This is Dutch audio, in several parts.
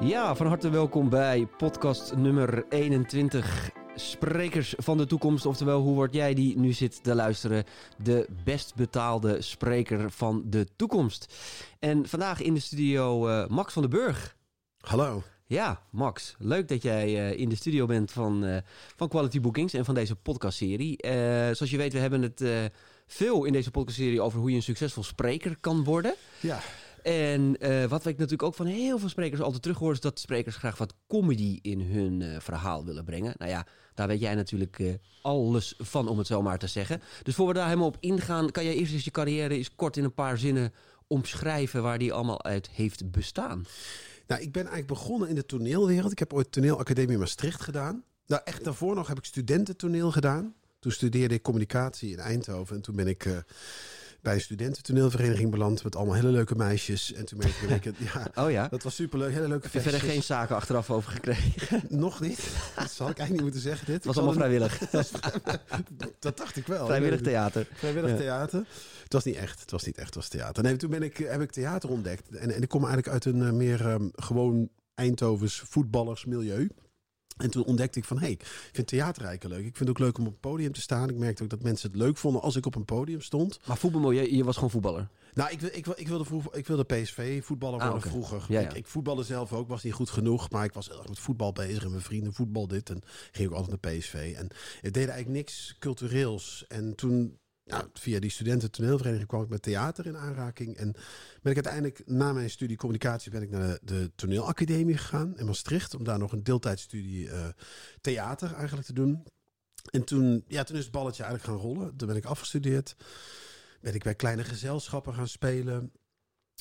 Ja, van harte welkom bij podcast nummer 21. Sprekers van de toekomst. Oftewel, hoe word jij die nu zit te luisteren? De best betaalde spreker van de toekomst. En vandaag in de studio uh, Max van den Burg. Hallo. Ja, Max. Leuk dat jij uh, in de studio bent van, uh, van Quality Bookings en van deze podcastserie. zoals je weet, we hebben het veel in deze podcastserie over hoe je een succesvol spreker kan worden. Ja. En uh, wat ik natuurlijk ook van heel veel sprekers altijd terughoor... is dat sprekers graag wat comedy in hun uh, verhaal willen brengen. Nou ja, daar weet jij natuurlijk uh, alles van, om het zo maar te zeggen. Dus voor we daar helemaal op ingaan... kan jij eerst eens je carrière eens kort in een paar zinnen omschrijven... waar die allemaal uit heeft bestaan. Nou, ik ben eigenlijk begonnen in de toneelwereld. Ik heb ooit toneelacademie Maastricht gedaan. Nou, echt daarvoor nog heb ik studententoneel gedaan. Toen studeerde ik communicatie in Eindhoven. En toen ben ik bij een studententoneelvereniging beland met allemaal hele leuke meisjes. En toen merkte ik, ja, oh ja, dat was superleuk, hele leuke Heb je verder geen zaken achteraf over gekregen? Nog niet. Dat zal ik eigenlijk niet moeten zeggen. Dit het was allemaal vrijwillig. dat dacht ik wel. Vrijwillig theater. Vrijwillig theater. Het was niet echt. Het was niet echt. Het was theater. Nee, toen ben ik, heb ik theater ontdekt. En, en ik kom eigenlijk uit een meer um, gewoon Eindhovens voetballersmilieu. En toen ontdekte ik van, hé, hey, ik vind theater leuk. Ik vind het ook leuk om op het podium te staan. Ik merkte ook dat mensen het leuk vonden als ik op een podium stond. Maar voetbal, je, je was gewoon voetballer? Nou, ik, ik, ik, wilde, ik wilde PSV voetballer worden ah, okay. vroeger. Ja, ja. Ik, ik voetbalde zelf ook, was niet goed genoeg. Maar ik was heel erg met voetbal bezig en mijn vrienden voetbal dit. En ging ook altijd naar PSV. En ik deed eigenlijk niks cultureels. En toen ja, via die studenten toneelvereniging kwam ik met theater in aanraking. En ben ik uiteindelijk na mijn studie communicatie ben ik naar de, de toneelacademie gegaan in Maastricht. Om daar nog een deeltijdstudie uh, theater eigenlijk te doen. En toen, ja, toen is het balletje eigenlijk gaan rollen. Toen ben ik afgestudeerd. Ben ik bij kleine gezelschappen gaan spelen.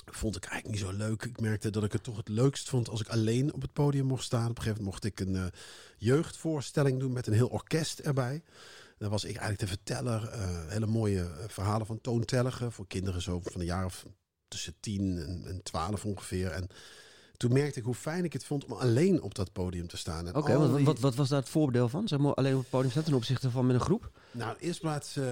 Vond ik eigenlijk niet zo leuk. Ik merkte dat ik het toch het leukst vond als ik alleen op het podium mocht staan. Op een gegeven moment mocht ik een uh, jeugdvoorstelling doen met een heel orkest erbij. Dan was ik eigenlijk de verteller. Uh, hele mooie verhalen van toontelligen voor kinderen zo van een jaar of tussen 10 en, 12 ongeveer. En toen merkte ik hoe fijn ik het vond om alleen op dat podium te staan. Oké, okay, wat, wat, wat, was daar het voordeel van? Zeg maar alleen op het podium staan ten opzichte van met een groep? Nou, eerst plaats, uh,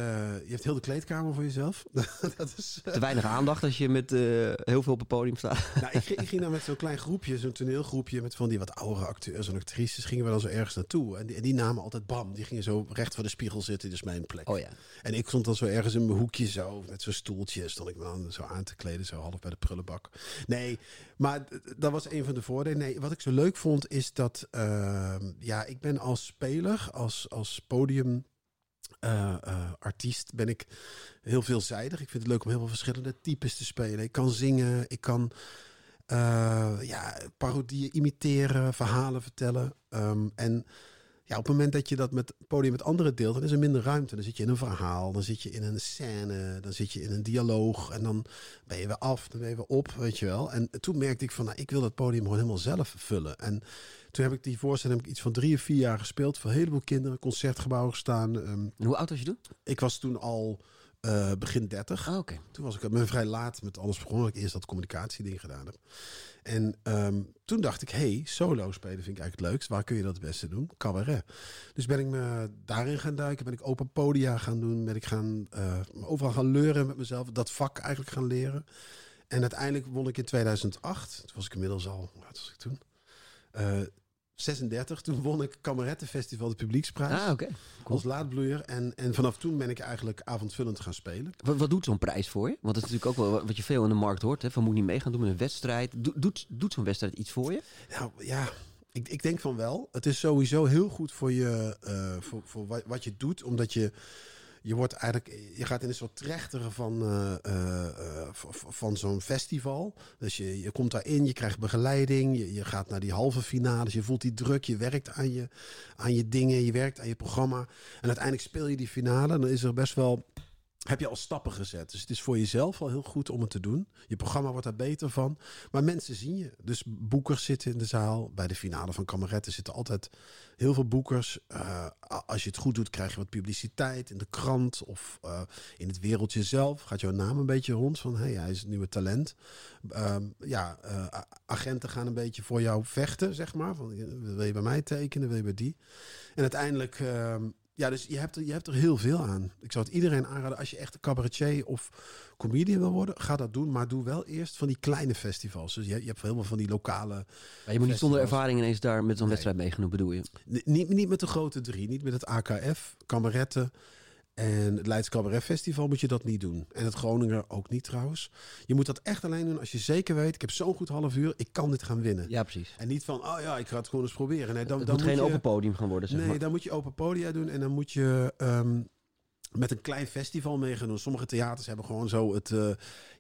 je hebt heel de kleedkamer voor jezelf. dat is, uh... Te weinig aandacht als je met uh, heel veel op het podium staat. nou, ik, ik, ging dan met zo'n klein groepje, zo'n toneelgroepje met van die wat oudere acteurs en actrices, gingen we dan zo ergens naartoe. En die, en die namen altijd bam, die gingen zo recht voor de spiegel zitten, dus mijn plek. Oh ja. En ik stond dan zo ergens in mijn hoekje zo, met zo'n stoeltje, stond ik me dan zo aan te kleden, zo half bij de prullenbak. Nee, maar dat was een van de voordelen. Nee, wat ik zo leuk vond is dat, uh, ja, ik ben als speler, als, als podium uh, uh, artiest ben ik heel veelzijdig. Ik vind het leuk om heel veel verschillende types te spelen. Ik kan zingen, ik kan uh, ja, parodieën imiteren, verhalen vertellen. Um, en ja, op het moment dat je dat met podium met anderen deelt, dan is er minder ruimte. Dan zit je in een verhaal, dan zit je in een scène, dan zit je in een dialoog en dan ben je weer af, dan ben je weer op, weet je wel. En toen merkte ik van, nou, ik wil dat podium gewoon helemaal zelf vullen. En toen heb ik die voorstelling heb ik iets van drie of vier jaar gespeeld voor een heleboel kinderen, concertgebouwen gestaan. Um, en hoe oud was je toen? Ik was toen al uh, begin 30. Oh, okay. Toen was ik ben vrij laat met alles begonnen. Ik eerst dat communicatieding gedaan heb. En um, toen dacht ik, hey, solo spelen vind ik eigenlijk het leukst. Waar kun je dat het beste doen? Cabaret. Dus ben ik me daarin gaan duiken. Ben ik open podia gaan doen. Ben ik gaan uh, overal gaan leuren met mezelf. Dat vak eigenlijk gaan leren. En uiteindelijk won ik in 2008. Toen was ik inmiddels al, wat was ik toen? Uh, 36. Toen won ik Kamerettenfestival de publieksprijs. Ah, oké. Okay. Als laadbloeier. En, en vanaf toen ben ik eigenlijk avondvullend gaan spelen. Wat, wat doet zo'n prijs voor je? Want dat is natuurlijk ook wel wat je veel in de markt hoort. Hè? Van moet niet mee gaan doen met een wedstrijd. doet doet zo'n wedstrijd iets voor je? Nou ja, ik, ik denk van wel. Het is sowieso heel goed voor je, uh, voor, voor wat, wat je doet. Omdat je je wordt eigenlijk, je gaat in een soort trechteren van, uh, uh, van zo'n festival. Dus je, je komt daarin, je krijgt begeleiding, je, je gaat naar die halve finales, je voelt die druk, je werkt aan je, aan je dingen, je werkt aan je programma. En uiteindelijk speel je die finale, dan is er best wel heb je al stappen gezet. Dus het is voor jezelf al heel goed om het te doen. Je programma wordt daar beter van. Maar mensen zien je. Dus boekers zitten in de zaal. Bij de finale van Kameretten zitten altijd heel veel boekers. Uh, als je het goed doet, krijg je wat publiciteit in de krant of uh, in het wereldje zelf. Gaat jouw naam een beetje rond van hey, hij is het nieuwe talent. Uh, ja, uh, agenten gaan een beetje voor jou vechten, zeg maar. Van, wil je bij mij tekenen, wil je bij die? En uiteindelijk ehm, Ja, dus je hebt, er, je hebt er heel veel aan. Ik zou het iedereen aanraden, als je echt een cabaretier of comedian wil worden, ga dat doen. Maar doe wel eerst van die kleine festivals. Dus je, je hebt veel van die lokale... Maar je moet niet zonder ervaring ineens daar met zo'n Nee. wedstrijd meegenomen, bedoel je? N- Niet, niet met de grote drie, niet met het AKF, Kameretten en het Leids Cabaret Festival moet je dat niet doen. En het Groninger ook niet trouwens. Je moet dat echt alleen doen als je zeker weet, ik heb zo'n goed half uur, ik kan dit gaan winnen. Ja, precies. En niet van, oh ja, ik ga het gewoon eens proberen. Nee, dan, het dan moet geen je, open podium gaan worden, zeg Nee, maar. dan moet je open podia doen en dan moet je ehm, met een klein festival mee gaan doen. Sommige theaters hebben gewoon zo het, eh,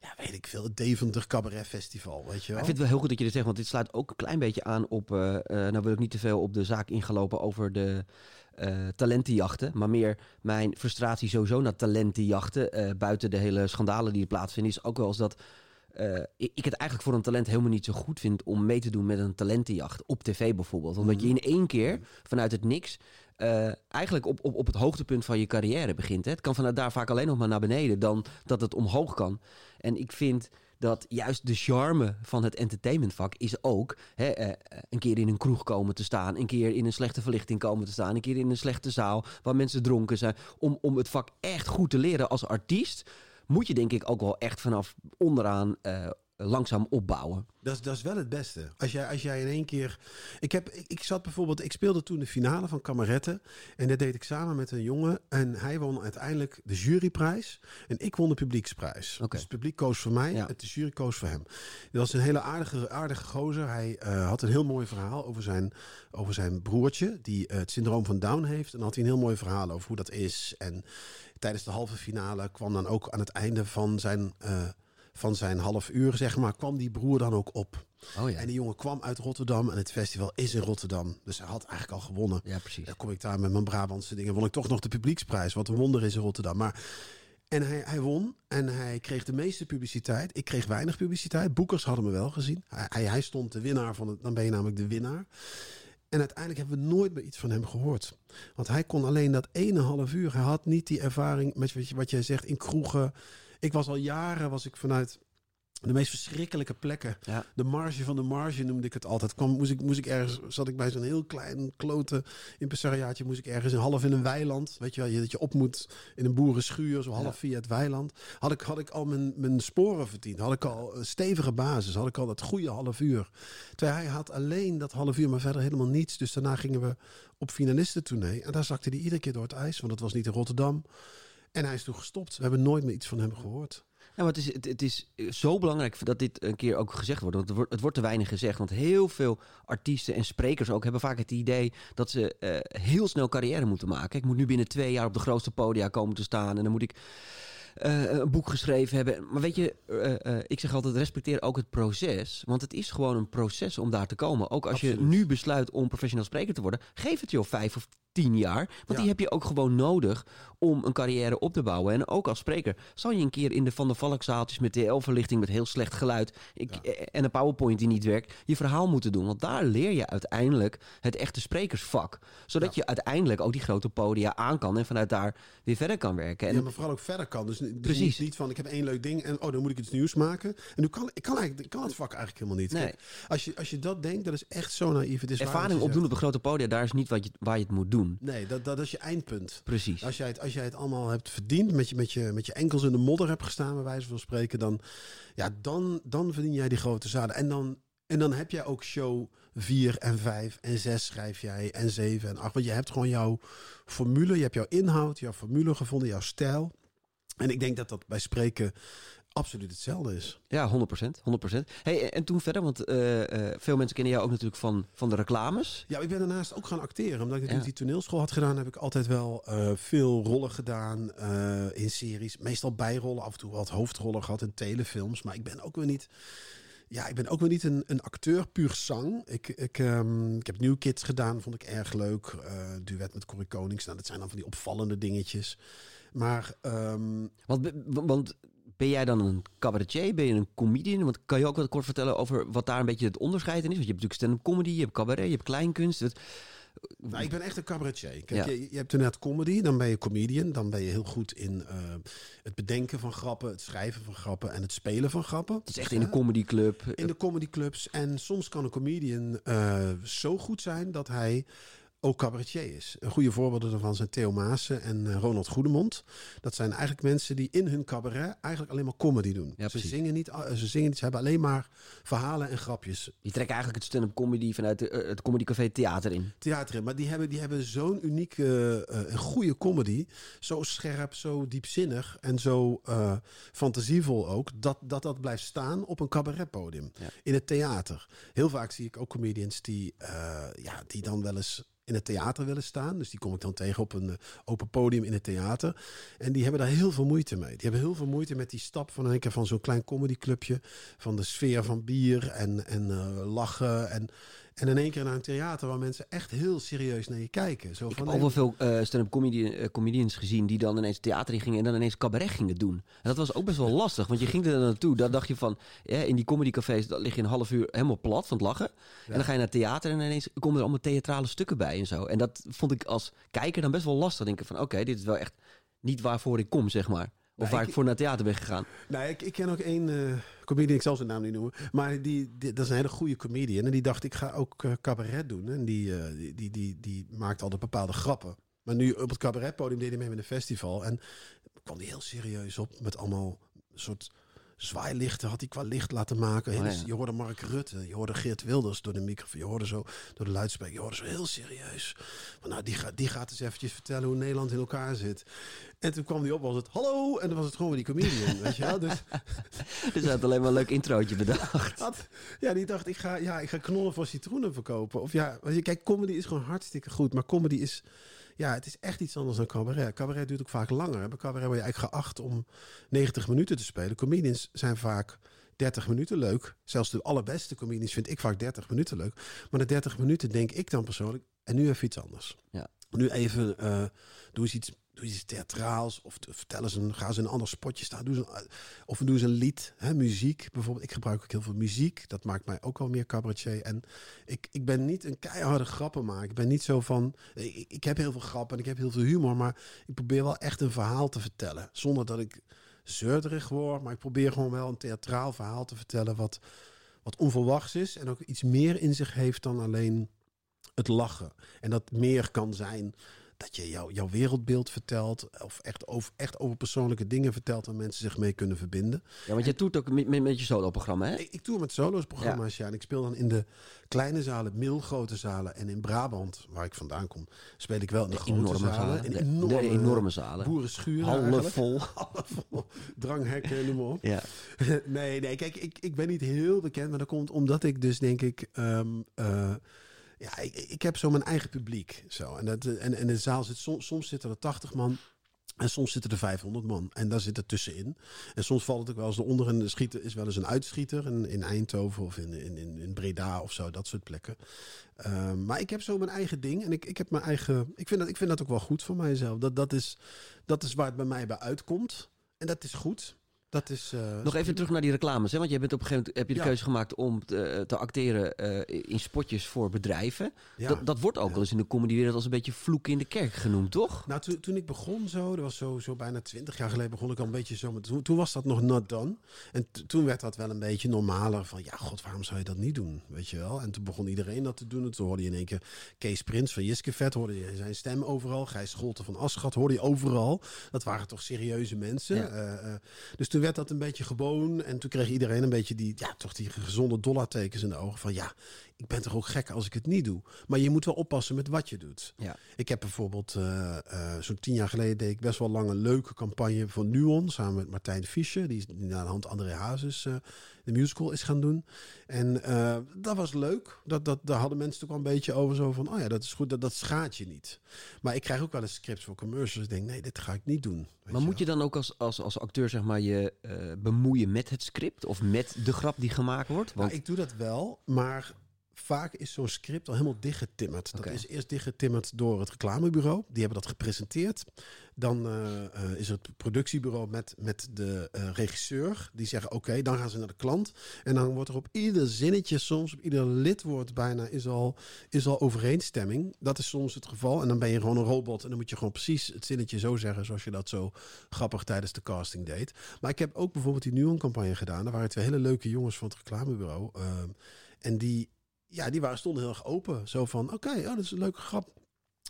ja, weet ik veel, het Deventer Cabaret Festival, weet je wel. ik vind het wel heel goed dat je dit zegt, want dit sluit ook een klein beetje aan op. eh, nou wil ik niet te veel op de zaak ingelopen over de eh, talentenjachten. Maar meer mijn frustratie sowieso naar talentenjachten. eh, buiten de hele schandalen die er plaatsvinden, is ook wel eens dat. eh, ik, het eigenlijk voor een talent helemaal niet zo goed vind om mee te doen met een talentenjacht. Op tv bijvoorbeeld. Omdat je in één keer vanuit het niks. eigenlijk op, op, op het hoogtepunt van je carrière begint. Hè. Het kan vanuit daar vaak alleen nog maar naar beneden dan dat het omhoog kan. En ik vind dat juist de charme van het entertainmentvak is ook hè, eh, een keer in een kroeg komen te staan, een keer in een slechte verlichting komen te staan, een keer in een slechte zaal waar mensen dronken zijn. Om, om het vak echt goed te leren als artiest, moet je denk ik ook wel echt vanaf onderaan eh, langzaam opbouwen. Dat is, dat is wel het beste. Als jij, als jij in één keer. Ik, heb, ik, ik zat bijvoorbeeld. Ik speelde toen de finale van Kameretten. En dat deed ik samen met een jongen. En hij won uiteindelijk de juryprijs. En ik won de publieksprijs. Dus het publiek koos voor mij. Ja. Het de jury koos voor hem. Dat was een hele aardige, aardige gozer. Hij eh, had een heel mooi verhaal over zijn, over zijn broertje. Die eh, het syndroom van Down heeft. En dan had hij een heel mooi verhaal over hoe dat is. En tijdens de halve finale kwam dan ook aan het einde van zijn. eh, van zijn half uur, zeg maar, kwam die broer dan ook op. Oh ja, En die jongen kwam uit Rotterdam en het festival is in Rotterdam. Dus hij had eigenlijk al gewonnen. ja precies. Dan kom ik daar met mijn Brabantse dingen. Won ik toch nog de publieksprijs. Wat een wonder is in Rotterdam. Maar, en hij, hij won en hij kreeg de meeste publiciteit. Ik kreeg weinig publiciteit. Boekers hadden me wel gezien. Hij, hij, hij stond de winnaar van het. Dan ben je namelijk de winnaar. En uiteindelijk hebben we nooit meer iets van hem gehoord. Want hij kon alleen dat ene half uur. Hij had niet die ervaring met wat, je, wat jij zegt in kroegen. Ik was al jaren was ik vanuit de meest verschrikkelijke plekken. Ja. De marge van de marge noemde ik het altijd. Kwam, moest, ik, moest ik ergens, zat ik bij zo'n heel klein klote impresariaatje, moest ik ergens een half in een weiland. Weet je wel, je- dat je op moet in een boerenschuur, zo half Ja. via het weiland. Had ik, had ik al mijn, mijn sporen verdiend. Had ik al een stevige basis. Had ik al dat goede half uur. Terwijl hij had alleen dat half uur, maar verder helemaal niets. Dus daarna gingen we op finalistentournee. En daar zakte hij iedere keer door het ijs, want dat was niet in Rotterdam. En hij is toen gestopt. We hebben nooit meer iets van hem gehoord. Ja, maar het is, het, het is zo belangrijk dat dit een keer ook gezegd wordt. Want het wordt, het wordt te weinig gezegd. Want heel veel artiesten en sprekers ook hebben vaak het idee dat ze eh, heel snel carrière moeten maken. Ik moet nu binnen twee jaar op de grootste podia komen te staan. En dan moet ik eh, een boek geschreven hebben. Maar weet je, eh, eh, ik zeg altijd, respecteer ook het proces. Want het is gewoon een proces om daar te komen. Ook als je nu besluit om professioneel spreker te worden, geef het joh vijf of tien jaar. Want Ja. die heb je ook gewoon nodig om een carrière op te bouwen. En ook als spreker zal je een keer in de Van der Valkzaaltjes met TL-verlichting met heel slecht geluid ik, Ja. eh, en een PowerPoint die niet werkt, je verhaal moeten doen. Want daar leer je uiteindelijk het echte sprekersvak. Zodat Ja. je uiteindelijk ook die grote podia aan kan en vanuit daar weer verder kan werken. En ja, maar vooral ook verder kan. Dus, dus Precies. Niet, van ik heb één leuk ding en oh, dan moet ik iets nieuws maken. En nu kan ik kan, eigenlijk, kan het vak eigenlijk helemaal niet. Nee. Kijk, als, je, als je dat denkt, dat is echt zo naïef. Het is ervaring opdoen op de grote podia, daar is niet wat je, waar je het moet doen. Nee, dat, dat is je eindpunt. Precies. Als jij, het, als jij het allemaal hebt verdiend, met je, met, je, met je enkels in de modder hebt gestaan, bij wijze van spreken, dan, ja, dan, dan verdien jij die grote zaden. En dan, en dan heb jij ook show 4 en 5 en 6 schrijf jij en 7 en 8. Want je hebt gewoon jouw formule, je hebt jouw inhoud, jouw formule gevonden, jouw stijl. En ik denk dat dat bij spreken absoluut hetzelfde is. Ja, 100%. 100%. Hey, en toen verder, want eh, eh, veel mensen kennen jou ook natuurlijk van, van de reclames. Ja, ik ben daarnaast ook gaan acteren. Omdat ik Ja. die toneelschool had gedaan, heb ik altijd wel eh, veel rollen gedaan in series. Meestal bijrollen, af en toe wat hoofdrollen gehad in telefilms. Maar ik ben ook weer niet. Ja, ik ben ook weer niet een, een acteur puur zang. Ik, ik, ehm, ik heb New Kids gedaan, vond ik erg leuk. Duet met Corrie Konings. Nou, dat zijn dan van die opvallende dingetjes. Maar ehm, Want, want ben jij dan een cabaretier? Ben je een comedian? Want kan je ook wat kort vertellen over wat daar een beetje het onderscheid in is? Want je hebt natuurlijk stand-up comedy, je hebt cabaret, je hebt kleinkunst. Nou, ik ben echt een cabaretier. Kijk, Ja. je, je hebt inderdaad comedy, dan ben je comedian. Dan ben je heel goed in eh, het bedenken van grappen, het schrijven van grappen en het spelen van grappen. Het is echt in een comedyclub. In de comedyclubs. En soms kan een comedian eh, zo goed zijn dat hij ook cabaretier is. Een goede voorbeelden daarvan zijn Theo Maassen en eh, Ronald Goedemond. Dat zijn eigenlijk mensen die in hun cabaret eigenlijk alleen maar comedy doen. Ja, ze, zingen niet, eh, ze zingen niet, ze hebben alleen maar verhalen en grapjes. Die trekken eigenlijk het stand-up comedy vanuit de, eh, het comedycafé theater in. theater in. Maar die hebben, die hebben zo'n unieke eh, en goede comedy. Zo scherp, zo diepzinnig en zo fantasievol ook. Dat, dat dat blijft staan op een cabaretpodium. Ja. In het theater. Heel vaak zie ik ook comedians die, ja, die dan wel eens in het theater willen staan. Dus die kom ik dan tegen op een eh, open podium in het theater. En die hebben daar heel veel moeite mee. Die hebben heel veel moeite met die stap van, een keer van zo'n klein comedyclubje. Van de sfeer van bier en, en eh, lachen. En, en in één keer naar een theater waar mensen echt heel serieus naar je kijken. Zo Ik van, heb al wel veel eh, stand-up comedy, eh, comedians gezien die dan ineens theater in gingen en dan ineens cabaret gingen doen. En dat was ook best wel lastig, want je ging er naartoe. Dan dacht je van, ja, in die comedycafés dan lig je een half uur helemaal plat van het lachen. En dan ga je naar theater en ineens komen er allemaal theatrale stukken bij en zo. En dat vond ik als kijker dan best wel lastig. Denken van, oké, dit is wel echt niet waarvoor ik kom, zeg maar. Of Nee, waar ik- ik voor naar het theater ben gegaan. Nou, ik, ik ken ook één eh comedian, ik zal zijn naam niet noemen. Maar die, die, dat is een hele goede comedian. En die dacht, ik ga ook eh, cabaret doen. En die, eh, die, die, die, die maakt altijd bepaalde grappen. Maar nu op het cabaretpodium deed hij mee met een festival. En kwam hij heel serieus op met allemaal soort zwaailichten. Had hij qua licht laten maken. Oh, ja. Je hoorde Mark Rutte, je hoorde Geert Wilders door de microfoon. Je hoorde zo door de luidspreker, je hoorde zo heel serieus. Van, nou, die, gaat die gaat eens eventjes vertellen hoe Nederland in elkaar zit. En toen kwam hij op, was het hallo. En dan was het gewoon weer die comedian, weet je wel. Dus Dus hij had alleen maar een leuk introotje bedacht. had, ja, die dacht, ik ga, ja, ik ga knollen voor citroenen verkopen. Of ja, kijk, comedy is gewoon hartstikke goed. Maar comedy is, ja, het is echt iets anders dan cabaret. Cabaret duurt ook vaak langer. Bij cabaret word je eigenlijk geacht om 90 minuten te spelen. Comedians zijn vaak 30 minuten leuk. Zelfs de allerbeste comedians vind ik vaak 30 minuten leuk. Maar na 30 minuten denk ik dan persoonlijk, en nu even iets anders. Ja. Nu even, eh, doe eens iets... Doe iets theatraals of t- vertel eens een, ga eens in een ander spotje staan. Doe eens een, of doe eens een lied, hè, muziek bijvoorbeeld. Ik gebruik ook heel veel muziek. Dat maakt mij ook wel meer cabaretier. En ik, ik ben niet een keiharde grappenmaker. Ik ben niet zo van... Ik, ik heb heel veel grappen en ik heb heel veel humor. Maar ik probeer wel echt een verhaal te vertellen. Zonder dat ik zeurderig word. Maar ik probeer gewoon wel een theatraal verhaal te vertellen... wat, wat onverwachts is. En ook iets meer in zich heeft dan alleen het lachen. En dat meer kan zijn dat je jou, jouw wereldbeeld vertelt. Of echt over, echt over persoonlijke dingen vertelt waar mensen zich mee kunnen verbinden. Ja, want jij toert ook met, met, met je solo-programma, hè? Ik, ik tour met solo's programma's, ja. En ik speel dan in de kleine zalen, middelgrote zalen. En in Brabant, waar ik vandaan kom, speel ik wel in de, De grote enorme zalen. zalen. In De, enorme, de enorme zalen. boerenschuren Hallen vol. Vol. Dranghekken, noem maar op. Ja. nee, nee, kijk, ik, ik ben niet heel bekend, maar dat komt omdat ik dus denk ik. ehm, eh, ja, ik, ik heb zo mijn eigen publiek. Zo. En, dat, en, en de zaal zit soms, soms zitten er 80 man. En soms zitten er 500 man. En daar zit er tussenin. En soms valt het ook wel eens eronder. En de schieter is wel eens een uitschieter. In, in Eindhoven of in, in, in, in Breda of zo. Dat soort plekken. Ehm, maar ik heb zo mijn eigen ding. En ik, ik heb mijn eigen. Ik vind, dat, ik vind dat ook wel goed voor mijzelf. Dat, dat, is, dat is waar het bij mij bij uitkomt. En dat is goed. Dat is. eh, Nog even terug naar die reclames. Hè? Want je bent op een gegeven moment heb je de Ja. keuze gemaakt om te, te acteren eh, in spotjes voor bedrijven. ja. Dat, dat wordt ook wel eens in de comedywereld als een beetje vloek in de kerk genoemd, toch? Nou, toen, toen ik begon zo, dat was zo, zo bijna twintig jaar geleden, begon ik al een beetje zo met. Toen, toen was dat nog not done. En toen werd dat wel een beetje normaler. Van ja, god, waarom zou je dat niet doen? Weet je wel? En toen begon iedereen dat te doen. En toen hoorde je in één keer Kees Prins van Jiske Vet, hoorde je zijn stem overal. Gijs Scholten van Aschat hoorde je overal. Dat waren toch serieuze mensen. Eh, eh, dus toen werd dat een beetje gewoon. En toen kreeg iedereen een beetje die, ja, toch die gezonde dollartekens in de ogen. Van ja, ik ben toch ook gek als ik het niet doe. Maar je moet wel oppassen met wat je doet. Ja. Ik heb bijvoorbeeld eh, eh, zo'n tien jaar geleden deed ik best wel lang een leuke campagne voor Nuon samen met Martijn Fischer, die, die naar de hand André Hazes eh, de musical is gaan doen. En dat was leuk. Dat, dat, daar hadden mensen toch wel een beetje over zo van, oh ja, dat is goed, dat, dat schaadt je niet. Maar ik krijg ook wel eens scripts voor commercials. Ik denk, nee, dit ga ik niet doen. Maar moet je dan ook als, als, als acteur zeg maar, je bemoeien met het script of met de grap die gemaakt wordt? Want Nou, ik doe dat wel, maar vaak is zo'n script al helemaal dichtgetimmerd. Dat is eerst dichtgetimmerd door het reclamebureau. Die hebben dat gepresenteerd. Dan eh, eh, is het productiebureau met, met de eh, regisseur. Die zeggen oké, dan gaan ze naar de klant. En dan wordt er op ieder zinnetje, soms op ieder lidwoord bijna, is al, is al overeenstemming. Dat is soms het geval. En dan ben je gewoon een robot. En dan moet je gewoon precies het zinnetje zo zeggen zoals je dat zo grappig tijdens de casting deed. Maar ik heb ook bijvoorbeeld die Nuon-campagne gedaan. Daar waren twee hele leuke jongens van het reclamebureau. Ehm, en die, ja, die waren, stonden heel erg open. Zo van, oké, oh, dat is een leuke grap.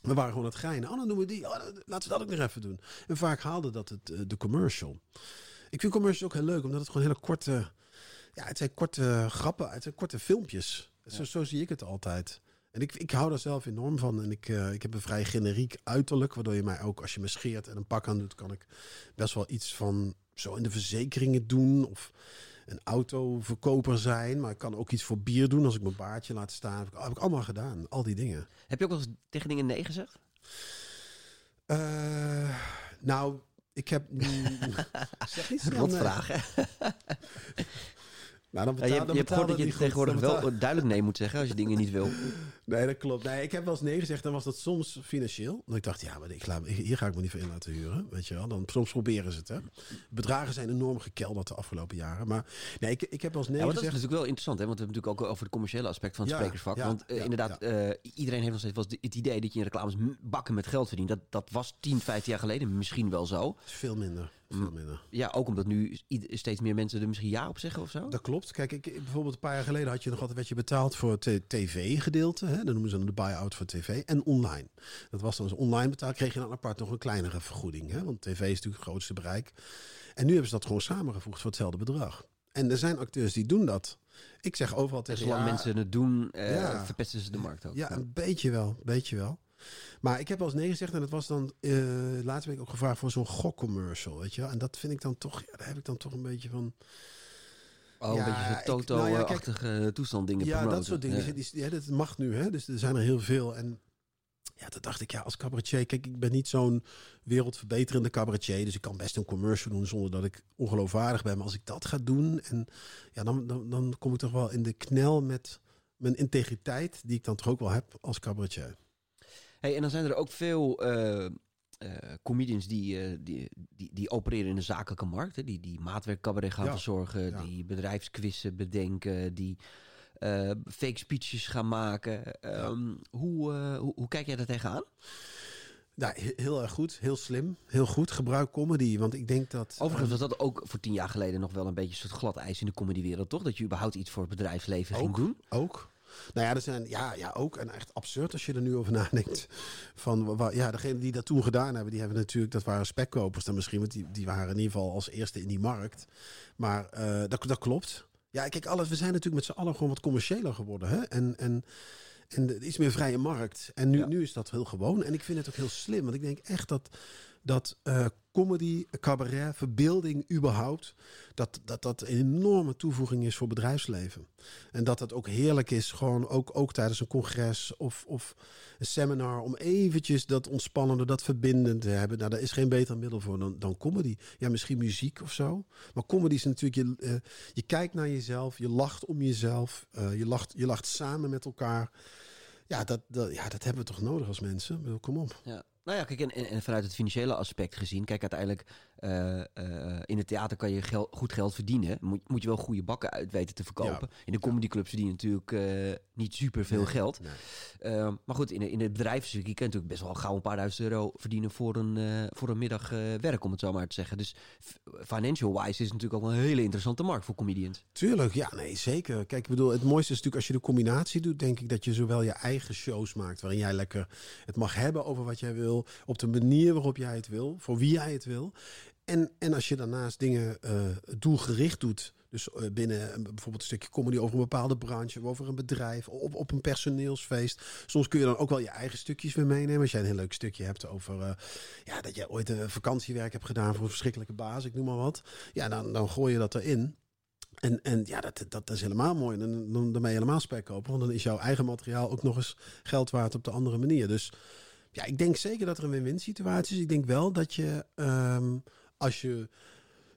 we waren gewoon aan het geinen. Oh, dan doen we die. Oh, dan- laten we dat ook nog even doen. En vaak haalde dat het, eh, de commercial. Ik vind commercials ook heel leuk, omdat het gewoon hele korte... Ja, het zijn korte grappen, het zijn korte filmpjes. Zo, zo zie ik het altijd. En ik, ik hou daar zelf enorm van. En ik, eh, ik heb een vrij generiek uiterlijk, waardoor je mij ook, als je me scheert en een pak aan doet, kan ik best wel iets van zo in de verzekeringen doen. Of een autoverkoper zijn. Maar ik kan ook iets voor bier doen als ik mijn baardje laat staan. Heb ik, heb ik allemaal gedaan, al die dingen. Heb je ook wel eens tegen dingen nee gezegd? Eh, nou, ik heb. zeg niet snel Rot Ja, je dan je hebt gehoord dat je tegenwoordig wel duidelijk nee moet zeggen als je dingen niet wil. Nee, dat klopt. Nee, ik heb wel eens nee gezegd. Dan was dat soms financieel. Dan ik dacht, ja, maar ik laat, hier ga ik me niet voor in laten huren. Weet je wel. Dan, soms proberen ze het. Hè. Bedragen zijn enorm gekelderd de afgelopen jaren. Maar nee, ik, ik heb wel eens nee Ja, maar dat is gezegd. natuurlijk wel interessant, hè? want we hebben het natuurlijk ook over het commerciële aspect van het Ja, sprekersvak. want eh, inderdaad, eh, iedereen heeft nog steeds wel het idee dat je in reclames bakken met geld verdient. Dat, dat was 10, 15 jaar geleden misschien wel zo. veel minder. Veel Mm. minder. Ja, ook omdat nu steeds meer mensen er misschien ja op zeggen of zo. Dat klopt. Kijk, ik, bijvoorbeeld een paar jaar geleden had je nog altijd werd je betaald voor het tv-gedeelte. Dat noemen ze dan de buy-out voor tv. En online. Dat was dan als online betaald, kreeg je dan apart nog een kleinere vergoeding. Hè? Want tv is natuurlijk het grootste bereik. En nu hebben ze dat gewoon samengevoegd voor hetzelfde bedrag. En er zijn acteurs die doen dat. Ik zeg overal En tegen zolang ja, mensen het doen, eh, Ja. verpesten ze de markt ook. Ja, een beetje wel. Een beetje wel. Maar ik heb wel eens nee gezegd en dat was dan... eh laatst ik ook gevraagd voor zo'n gokcommercial, weet je wel. En dat vind ik dan toch... Ja, daar heb ik dan toch een beetje van... Oh, een beetje zo'n nou ja, Toto-achtige toestand dingen Ja, promoten. dat soort dingen. Ja. Die- die- ja, dat mag nu, hè. Dus er zijn er heel veel. En ja, dat dacht ik, ja, als cabaretier... Kijk, ik ben niet zo'n wereldverbeterende cabaretier. Dus ik kan best een commercial doen zonder dat ik ongeloofwaardig ben. Maar als ik dat ga doen... En, ja, dan, dan, dan kom ik toch wel in de knel met mijn integriteit... die ik dan toch ook wel heb als cabaretier. Hey, en dan zijn er ook veel eh, eh, comedians die, eh, die, die, die opereren in de zakelijke markt. Hè? Die, die maatwerkcabaret gaan Ja, verzorgen, ja. die bedrijfsquizzen bedenken, die fake speeches gaan maken. Ehm, hoe, hoe, hoe kijk jij daar tegenaan? Nou, he- heel erg goed. Heel slim. Heel goed. Gebruik comedy. Want ik denk dat... Overigens was dat ook voor tien jaar geleden nog wel een beetje een soort glad ijs in de comedywereld, toch? Dat je überhaupt iets voor het bedrijfsleven ging Ook. doen. Ook. Nou ja, er zijn, ja, ja, ook. En echt absurd als je er nu over nadenkt. Van, wa- ja, degene die dat toen gedaan hebben, die hebben natuurlijk, dat waren spekkopers dan misschien, want die, die waren in ieder geval als eerste in die markt. Maar eh, dat, dat klopt. Ja, kijk, alles, we zijn natuurlijk met z'n allen gewoon wat commerciëler geworden. Hè? En, en, en de- iets meer vrije markt. En nu, Ja. nu is dat heel gewoon. En ik vind het ook heel slim. Want ik denk echt dat, dat eh, comedy, cabaret, verbeelding überhaupt... Dat, dat dat een enorme toevoeging is voor bedrijfsleven. En dat het ook heerlijk is, gewoon ook, ook tijdens een congres of, of een seminar... om eventjes dat ontspannende, dat verbindend te hebben. Nou, daar is geen beter middel voor dan, dan comedy. Ja, misschien muziek of zo. Maar comedy is natuurlijk, je, eh, je kijkt naar jezelf, je lacht om jezelf... eh, je, lacht, je lacht samen met elkaar... Ja dat, dat, ja, dat hebben we toch nodig als mensen? Kom op. Ja. Nou ja, kijk, en, en vanuit het financiële aspect gezien, kijk, uiteindelijk eh, eh, in het theater kan je gel- goed geld verdienen. Moet, moet je wel goede bakken uit weten te verkopen. In de comedyclubs verdienen natuurlijk eh, niet super veel geld. Nee. Eh, maar goed, in, in het bedrijfstuk, je kunt natuurlijk best wel gauw een paar duizend euro verdienen voor een, voor een middag werk, om het zo maar te zeggen. Dus financial-wise is natuurlijk ook een hele interessante markt voor comedians. Tuurlijk, ja, nee, zeker. Kijk, ik bedoel, het mooiste is natuurlijk als je de combinatie doet, denk ik dat je zowel je eigen shows maakt, waarin jij lekker het mag hebben over wat jij wil, op de manier waarop jij het wil, voor wie jij het wil. En, en als je daarnaast dingen eh, doelgericht doet, dus eh, binnen een- bijvoorbeeld een stukje comedy over een bepaalde branche, of over een bedrijf, op, op een personeelsfeest. Soms kun je dan ook wel je eigen stukjes weer meenemen. Als jij een heel leuk stukje hebt over eh, ja, dat jij ooit een vakantiewerk hebt gedaan voor een verschrikkelijke baas, ik noem maar wat. Ja, dan, dan gooi je dat erin. En, en ja, dat, dat is helemaal mooi. Dan, dan, dan ben je helemaal spekkoper. Want dan is jouw eigen materiaal ook nog eens geld waard op de andere manier. Dus ja, ik denk zeker dat er een win-win situatie is. Ik denk wel dat je, ehm, als je...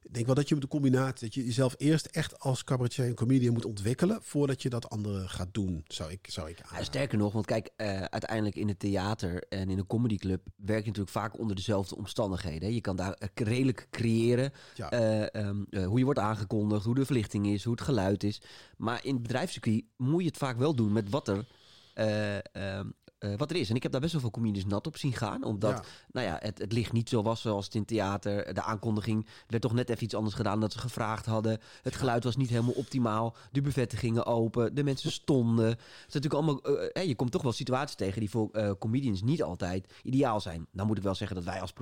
Ik denk wel dat je de combinatie, dat je jezelf eerst echt als cabaretier en comedian moet ontwikkelen, voordat je dat andere gaat doen, zou ik, zou ik Ja, sterker nog, want kijk, eh, uiteindelijk in het theater en in een comedyclub werk je natuurlijk vaak onder dezelfde omstandigheden. Je kan daar eh, redelijk creëren Ja. eh, ehm, eh, hoe je wordt aangekondigd, hoe de verlichting is, hoe het geluid is. Maar in het bedrijfscircuit moet je het vaak wel doen met wat er, eh, ehm, eh, wat er is. En ik heb daar best wel veel comedians nat op zien gaan. Omdat Ja. nou ja, het, het licht niet zo was zoals het in theater. De aankondiging werd toch net even iets anders gedaan dan ze gevraagd hadden. Het geluid was niet helemaal optimaal. De buffetten gingen open. De mensen stonden. Het is natuurlijk allemaal... eh, eh, je komt toch wel situaties tegen die voor comedians niet altijd ideaal zijn. Nou moet ik wel zeggen dat wij als,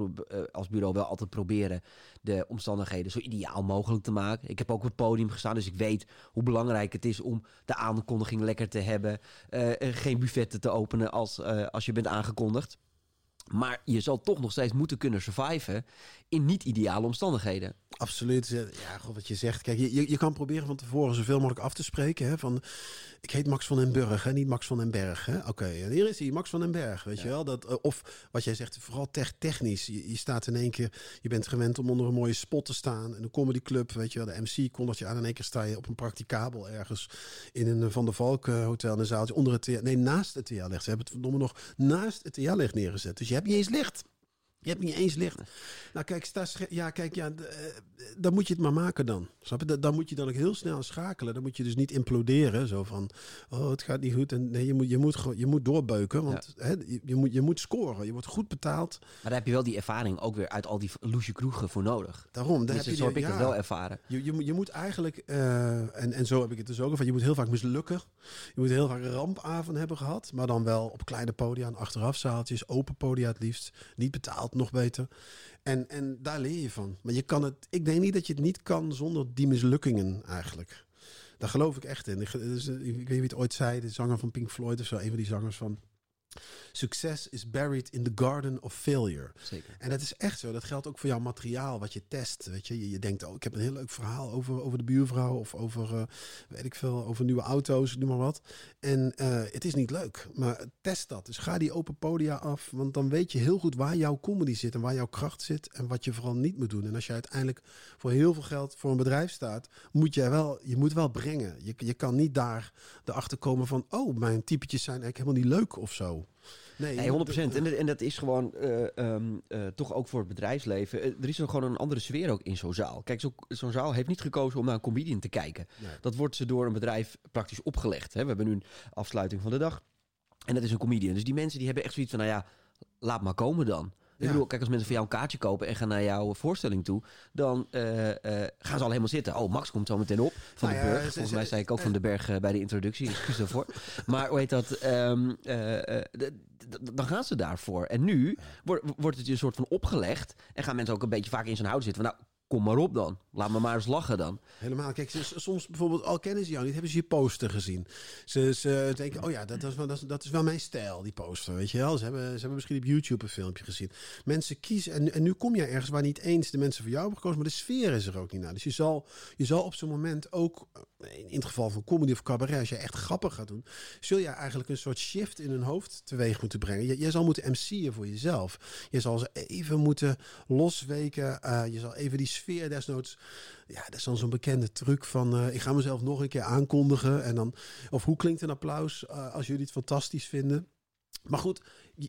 als bureau wel altijd proberen de omstandigheden zo ideaal mogelijk te maken. Ik heb ook op het podium gestaan, dus ik weet hoe belangrijk het is om de aankondiging lekker te hebben. eh, en geen buffetten te openen als, eh, als je bent aangekondigd. Maar je zal toch nog steeds moeten kunnen surviven in niet-ideale omstandigheden. Absoluut. Ja, god, wat je zegt. Kijk, je, je, kan proberen van tevoren zoveel mogelijk af te spreken. Hè, van, ik heet Max van den Burg, hè, niet Max van den Berg. hè. Oké, en hier is hij, Max van den Berg. Weet je wel? Dat, eh, of wat jij zegt, vooral tech- technisch. Je, je staat in één keer, je bent gewend om onder een mooie spot te staan. In een comedyclub, weet je wel. De MC kondigt je aan. In één keer sta je op een practicabel ergens in een Van der Valk eh, hotel. In een zaaltje onder het. Nee, naast het TH-licht. Ze hebben het verdomme nog naast het TH-licht neergezet. Dus je hebt niet eens licht. Je hebt niet eens licht. Nou, kijk, ja, kijk, ja, eh, dan moet je het maar maken dan. Snap je? Da- Dan moet je dan ook heel snel schakelen. Dan moet je dus niet imploderen. Zo van, oh, het gaat niet goed. En nee, je moet, je moet, je moet doorbeuken. Want hè, je, moet, je moet scoren. Je wordt goed betaald. Maar daar heb je wel die ervaring ook weer uit al die loesje kroegen voor nodig. Daarom. Daar Dus heb je zo heb ik het wel ervaren. Je, je, moet- je moet eigenlijk, eh, en, en zo heb ik het dus ook, van je moet heel vaak mislukken. Je moet heel vaak een rampavond hebben gehad, maar dan wel op kleine podia, en achterafzaaltjes, open podia het liefst. Niet betaald, nog beter. En, en daar leer je van. Maar je kan het, ik denk niet dat je het niet kan zonder die mislukkingen eigenlijk. Daar geloof ik echt in. Ik, dus, eh, ik weet niet wie het ooit zei, de zanger van Pink Floyd of zo, een van die zangers van... Success is buried in the garden of failure. Zeker. En dat is echt zo. Dat geldt ook voor jouw materiaal wat je test. Weet je, je, je denkt, oh, ik heb een heel leuk verhaal over, over de buurvrouw of over, eh, weet ik veel, over nieuwe auto's, noem maar wat. En eh, het is niet leuk, maar test dat. Dus ga die open podia af, want dan weet je heel goed waar jouw comedy zit en waar jouw kracht zit en wat je vooral niet moet doen. En als je uiteindelijk voor heel veel geld voor een bedrijf staat, moet je wel, je moet wel brengen. Je, je kan niet daar erachter komen van, oh, mijn typetjes zijn eigenlijk helemaal niet leuk of zo. Nee, Nee, 100%. En, dat- en dat is gewoon eh, toch ook voor het bedrijfsleven. Eh, er is gewoon een andere sfeer ook in zo'n zaal. Kijk, zo- zo'n zaal heeft niet gekozen om naar een comedian te kijken. Nee. Dat wordt ze door een bedrijf praktisch opgelegd. Hè. We hebben nu een afsluiting van de dag. En dat is een comedian. Dus die mensen die hebben echt zoiets van, nou ja, laat maar komen dan. Ik bedoel, kijk, als mensen voor jou een kaartje kopen en gaan naar jouw voorstelling toe, dan eh, eh, gaan ze al helemaal zitten. Oh, Max komt zo meteen op van Nou de ze- Volgens mij zei ik ook van de Berg eh, bij de introductie. Excuus daarvoor. maar hoe heet dat? d- dan gaan ze daarvoor. En nu wordt, wordt het je een soort van opgelegd. En gaan mensen ook een beetje vaak in zijn houden zitten. Van, nou, kom maar op dan. Laat me maar eens lachen dan. Helemaal. Kijk, soms bijvoorbeeld, al kennen ze jou niet, hebben ze je poster gezien. Ze, ze denken, oh ja, dat is, wel, dat is wel mijn stijl, die poster, weet je wel. Ze hebben, ze hebben misschien op YouTube een filmpje gezien. Mensen kiezen, en, en nu kom je ergens waar niet eens de mensen voor jou hebben gekozen, maar de sfeer is er ook niet naar. Dus je zal, je zal op zo'n moment ook, eh, in het geval van comedy of cabaret, als je echt grappig gaat doen, zul je eigenlijk een soort shift in hun hoofd teweeg moeten brengen. Je, jij zal moeten MC'en voor jezelf. Je zal ze even moeten losweken. eh, je zal even die sfeer desnoods. Ja, dat is dan zo'n bekende truc van eh, ik ga mezelf nog een keer aankondigen. En dan, of hoe klinkt een applaus eh, als jullie het fantastisch vinden. Maar goed,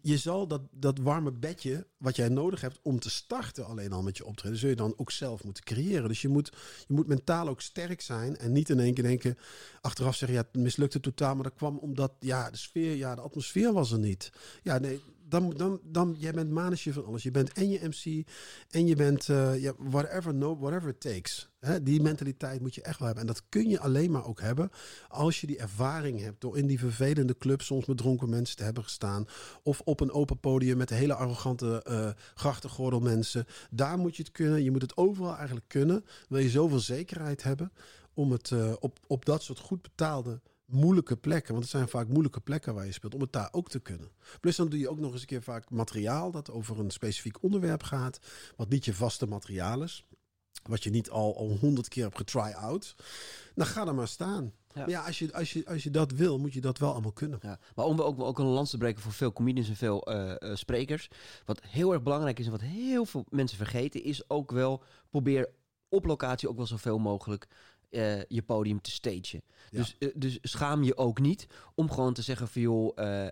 je, zal dat, dat warme bedje wat jij nodig hebt om te starten alleen al met je optreden, zul je dan ook zelf moeten creëren. Dus je moet, je moet mentaal ook sterk zijn en niet in één keer denken, achteraf zeggen, ja, het mislukte totaal, maar dat kwam omdat, ja, de sfeer, ja, de atmosfeer was er niet. Ja, nee, dan, dan, dan, jij bent manetje van alles. Je bent en je MC en je bent, eh, whatever, no, whatever it takes. Die mentaliteit moet je echt wel hebben. En dat kun je alleen maar ook hebben als je die ervaring hebt door in die vervelende club soms met dronken mensen te hebben gestaan. Of op een open podium met hele arrogante uh, grachtengordel mensen. Daar moet je het kunnen. Je moet het overal eigenlijk kunnen. Wil je zoveel zekerheid hebben om het uh, op, op dat soort goed betaalde moeilijke plekken, want het zijn vaak moeilijke plekken waar je speelt, om het daar ook te kunnen. Plus dan doe je ook nog eens een keer vaak materiaal dat over een specifiek onderwerp gaat, wat niet je vaste materiaal is, wat je niet al al honderd keer hebt getry-out. Dan ga er maar staan. Ja. Maar ja, als je, als, je, als je dat wil, moet je dat wel allemaal kunnen. Ja. Maar om ook, ook een lans te breken voor veel comedians en veel uh, uh, sprekers. Wat heel erg belangrijk is en wat heel veel mensen vergeten, is ook wel probeer op locatie ook wel zoveel mogelijk uh, je podium te stagen. Ja. Dus, uh, dus schaam je ook niet om gewoon te zeggen van joh, uh,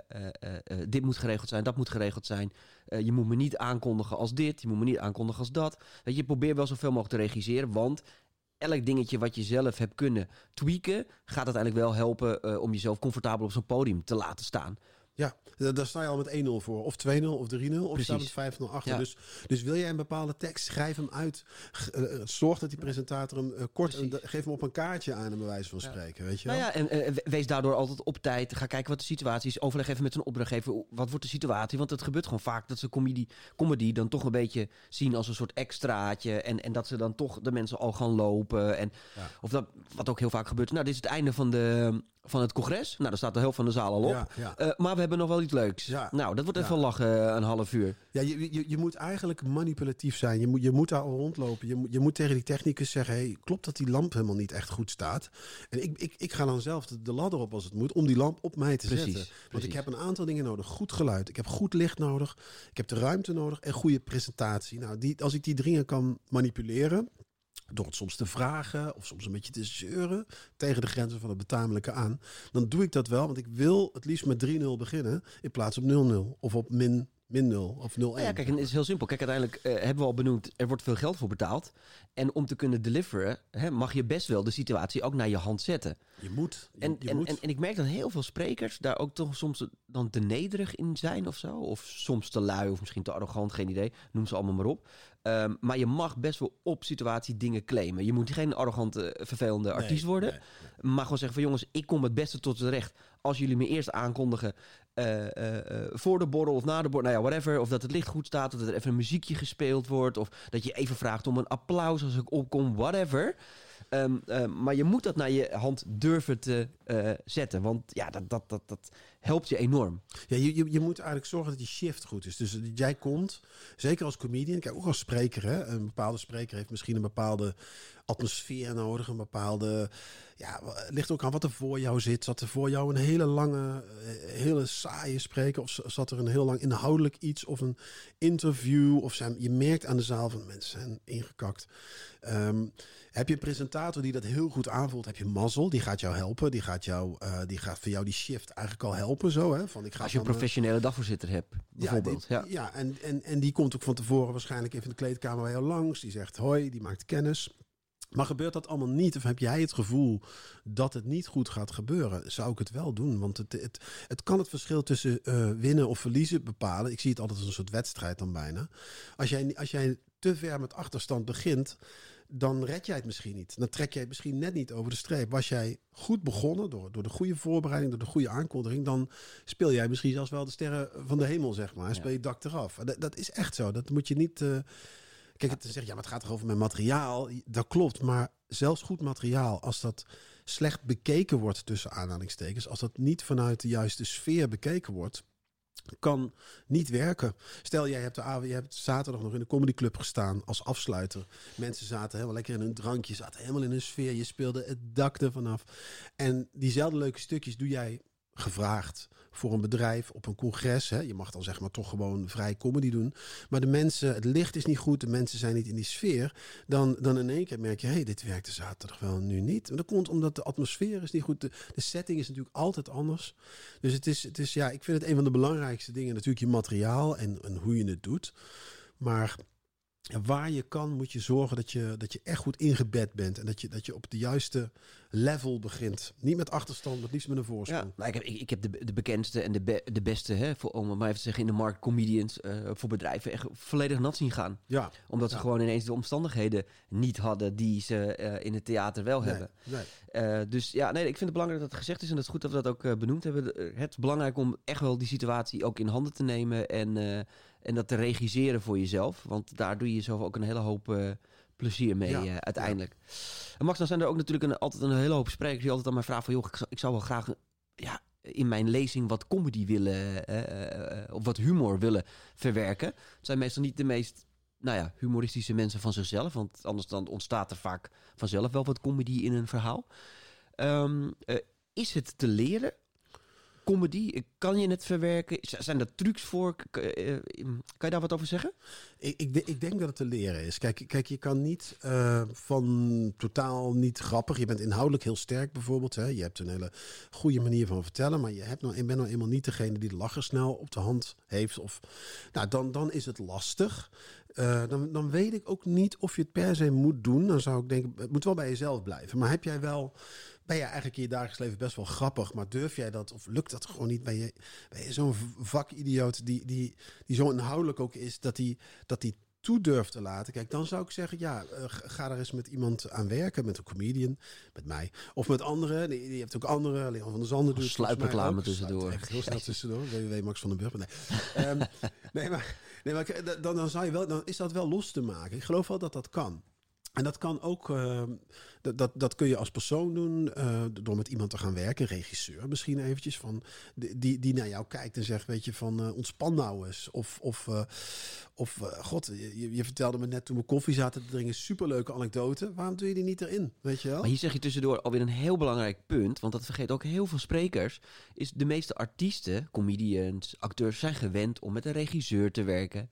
dit moet geregeld zijn, dat moet geregeld zijn. je moet me niet aankondigen als dit, je moet me niet aankondigen als dat. Dat je probeert wel zoveel mogelijk te regisseren, want elk dingetje wat je zelf hebt kunnen tweaken, gaat uiteindelijk wel helpen om jezelf comfortabel op zo'n podium te laten staan. Ja, da- daar sta je al met 1-0 voor. Of 2-0 of 3-0. Of staat met Precies. 5-0 achter. Ja. Dus, dus wil jij een bepaalde tekst, schrijf hem uit. Eh, eh, zorg dat die presentator hem eh, kort... Precies. en da- geef hem op een kaartje aan, een bewijs van Ja. spreken. Weet je Nou wel? ja, en we- wees daardoor altijd op tijd. Ga kijken wat de situatie is. Overleg even met zijn opdrachtgever. Wat wordt de situatie? Want het gebeurt gewoon vaak dat ze comedy, comedy dan toch een beetje zien als een soort extraatje. En, en dat ze dan toch de mensen al gaan lopen. En, Ja. Of dat, wat ook heel vaak gebeurt. Nou, dit is het einde van, de, van het congres. Nou, dan staat de helft van de zaal al op. Ja, ja. Eh, maar we hebben nog wel iets leuks. Ja. Nou, dat wordt even lachen eh, een half uur. Ja, je, je, je moet eigenlijk manipulatief zijn. Je moet, je moet daar al rondlopen. Je moet, je moet tegen die technicus zeggen... Hey, klopt dat die lamp helemaal niet echt goed staat? En ik, ik, ik ga dan zelf de, de ladder op als het moet... om die lamp op mij te Precies, zetten. Want precies. ik heb een aantal dingen nodig. Goed geluid. Ik heb goed licht nodig. Ik heb de ruimte nodig. En goede presentatie. Nou, die, als ik die dingen kan manipuleren... door het soms te vragen of soms een beetje te zeuren... tegen de grenzen van het betamelijke aan... dan doe ik dat wel. Want ik wil het liefst met 3-0 beginnen... in plaats op 0-0 of op min, min 0 of 0-1. Nou ja, kijk, en het is heel simpel. Kijk, uiteindelijk eh, hebben we al benoemd, er wordt veel geld voor betaald. En om te kunnen deliveren, hè, mag je best wel de situatie ook naar je hand zetten. Je moet. Je, En, je en, moet. en, en ik merk dat heel veel sprekers daar ook toch soms dan te nederig in zijn of zo. Of soms te lui of misschien te arrogant, geen idee. Noem ze allemaal maar op. Ehm, maar je mag best wel op situatie dingen claimen. Je moet geen arrogante, vervelende Nee, artiest worden. nee, nee. Maar gewoon zeggen van jongens, ik kom het beste tot z'n recht. Als jullie me eerst aankondigen eh, eh, eh, voor de borrel of na de borrel. Nou ja, whatever. Of dat het licht goed staat. Of dat er even een muziekje gespeeld wordt. Of dat je even vraagt om een applaus als ik opkom. Whatever. Ehm, ehm, maar je moet dat naar je hand durven te eh, zetten. Want ja, dat, dat, dat, dat helpt je enorm. Ja, je, je, je moet eigenlijk zorgen dat die shift goed is. Dus jij komt, zeker als comedian, kijk ook als spreker. Hè, een bepaalde spreker heeft misschien een bepaalde atmosfeer nodig. Een bepaalde, ja, ligt ook aan wat er voor jou zit. Zat er voor jou een hele lange, eh, hele saaie spreker? Of zat er een heel lang inhoudelijk iets? Of een interview? Of zijn, je merkt aan de zaal van mensen zijn ingekakt. Ehm, heb je een presentator die dat heel goed aanvoelt? Heb je mazzel? Die gaat jou helpen. Die gaat, jou, eh, die gaat voor jou die shift eigenlijk al helpen. Zo, hè? Van, ik ga Als je een eh, professionele dagvoorzitter hebt, bijvoorbeeld. Ja, Ja, die- ja. en, en, en die komt ook van tevoren waarschijnlijk even in de kleedkamer bij jou langs. Die zegt hoi, die maakt kennis. Maar gebeurt dat allemaal niet? Of heb jij het gevoel dat het niet goed gaat gebeuren? Zou ik het wel doen? Want het, het, het kan het verschil tussen eh, winnen of verliezen bepalen. Ik zie het altijd als een soort wedstrijd dan bijna. Als jij, als jij te ver met achterstand begint, dan red jij het misschien niet. Dan trek jij het misschien net niet over de streep. Was jij goed begonnen door, door de goede voorbereiding, door de goede aankondiging, dan speel jij misschien zelfs wel de sterren van de hemel, zeg maar. En speel je dak eraf. Dat, dat is echt zo. Dat moet je niet. eh, Kijk, het zeggen, ja, maar het gaat toch over mijn materiaal? Dat klopt, maar zelfs goed materiaal, als dat slecht bekeken wordt, tussen aanhalingstekens, als dat niet vanuit de juiste sfeer bekeken wordt, kan niet werken. Stel, jij hebt, de avond, je hebt zaterdag nog in de comedyclub gestaan als afsluiter. Mensen zaten helemaal lekker in hun drankje, zaten helemaal in hun sfeer. Je speelde het dak ervan af. En diezelfde leuke stukjes doe jij gevraagd voor een bedrijf op een congres. Hè. Je mag dan zeg maar toch gewoon vrij comedy doen. Maar de mensen, het licht is niet goed, de mensen zijn niet in die sfeer. Dan, dan in één keer merk je, hé, hey, dit werkte zaterdag wel, nu niet. En dat komt omdat de atmosfeer is niet goed. De, de setting is natuurlijk altijd anders. Dus het is, het is, ja, ik vind het een van de belangrijkste dingen natuurlijk je materiaal en, en hoe je het doet. Maar ja, waar je kan, moet je zorgen dat je, dat je echt goed ingebed bent. En dat je, dat je op de juiste level begint. Niet met achterstand, maar liefst met een Ja, voorsprong. nou, ik heb, ik, ik heb de, de bekendste en de, be- de beste, hè, voor, om het maar even te zeggen, in de markt, comedians, eh, voor bedrijven, echt volledig nat zien gaan. Ja, Omdat ze Ja. gewoon ineens de omstandigheden niet hadden die ze eh, in het theater wel nee, hebben. nee. Eh, dus ja, nee, ik vind het belangrijk dat het gezegd is en het is goed dat we dat ook benoemd hebben. Het is belangrijk om echt wel die situatie ook in handen te nemen en, en dat te regisseren voor jezelf. Want daar doe je jezelf ook een hele hoop eh, plezier mee Ja, eh, uiteindelijk. En Max, dan zijn er ook natuurlijk een, altijd een hele hoop sprekers die altijd aan mij vragen van... joh, ik zou, ik zou wel graag ja, in mijn lezing wat comedy willen, eh, of wat humor willen verwerken. Het zijn meestal niet de meest nou ja, humoristische mensen van zichzelf. Want anders dan ontstaat er vaak vanzelf wel wat comedy in een verhaal. Ehm, eh, is het te leren? Comedy, kan je het verwerken? Zijn er trucs voor? Eh, eh, kan je daar wat over zeggen? Ik, ik, ik denk dat het te leren is. Kijk, kijk je kan niet eh, van totaal niet grappig. Je bent inhoudelijk heel sterk bijvoorbeeld. Hè. Je hebt een hele goede manier van vertellen. Maar je, hebt nou, bent nou eenmaal niet degene die de lacher snel op de hand heeft. Of, nou, dan, dan is het lastig. Dan, dan weet ik ook niet of je het per se moet doen. Dan zou ik denken, het moet wel bij jezelf blijven. Maar heb jij wel ben je eigenlijk in je dagelijks leven best wel grappig, maar durf jij dat of lukt dat gewoon niet? Ben je, ben je zo'n vakidioot die, die, die zo inhoudelijk ook is dat die, dat die toe durft te laten. Kijk, dan zou ik zeggen, ja, uh, ga er eens met iemand aan werken, met een comedian, met mij. Of met anderen. Die, die hebt ook andere, Leon van der Zanden doet Sluipreclame tussendoor. Echt heel snel tussendoor. www Max van den Burg. Nee. um, nee, maar, nee, maar dan, dan, zou je wel, dan is dat wel los te maken. Ik geloof wel dat dat kan. En dat kan ook, uh, dat, dat, dat kun je als persoon doen uh, door met iemand te gaan werken, regisseur misschien eventjes, van, die, die naar jou kijkt en zegt, weet je, van uh, ontspan nou eens. Of, of, of god, je, je, vertelde me net toen we koffie zaten te drinken, superleuke anekdote. Waarom doe je die niet erin, weet je wel? Maar hier zeg je tussendoor alweer een heel belangrijk punt, want dat vergeet ook heel veel sprekers, is de meeste artiesten, comedians, acteurs zijn gewend om met een regisseur te werken.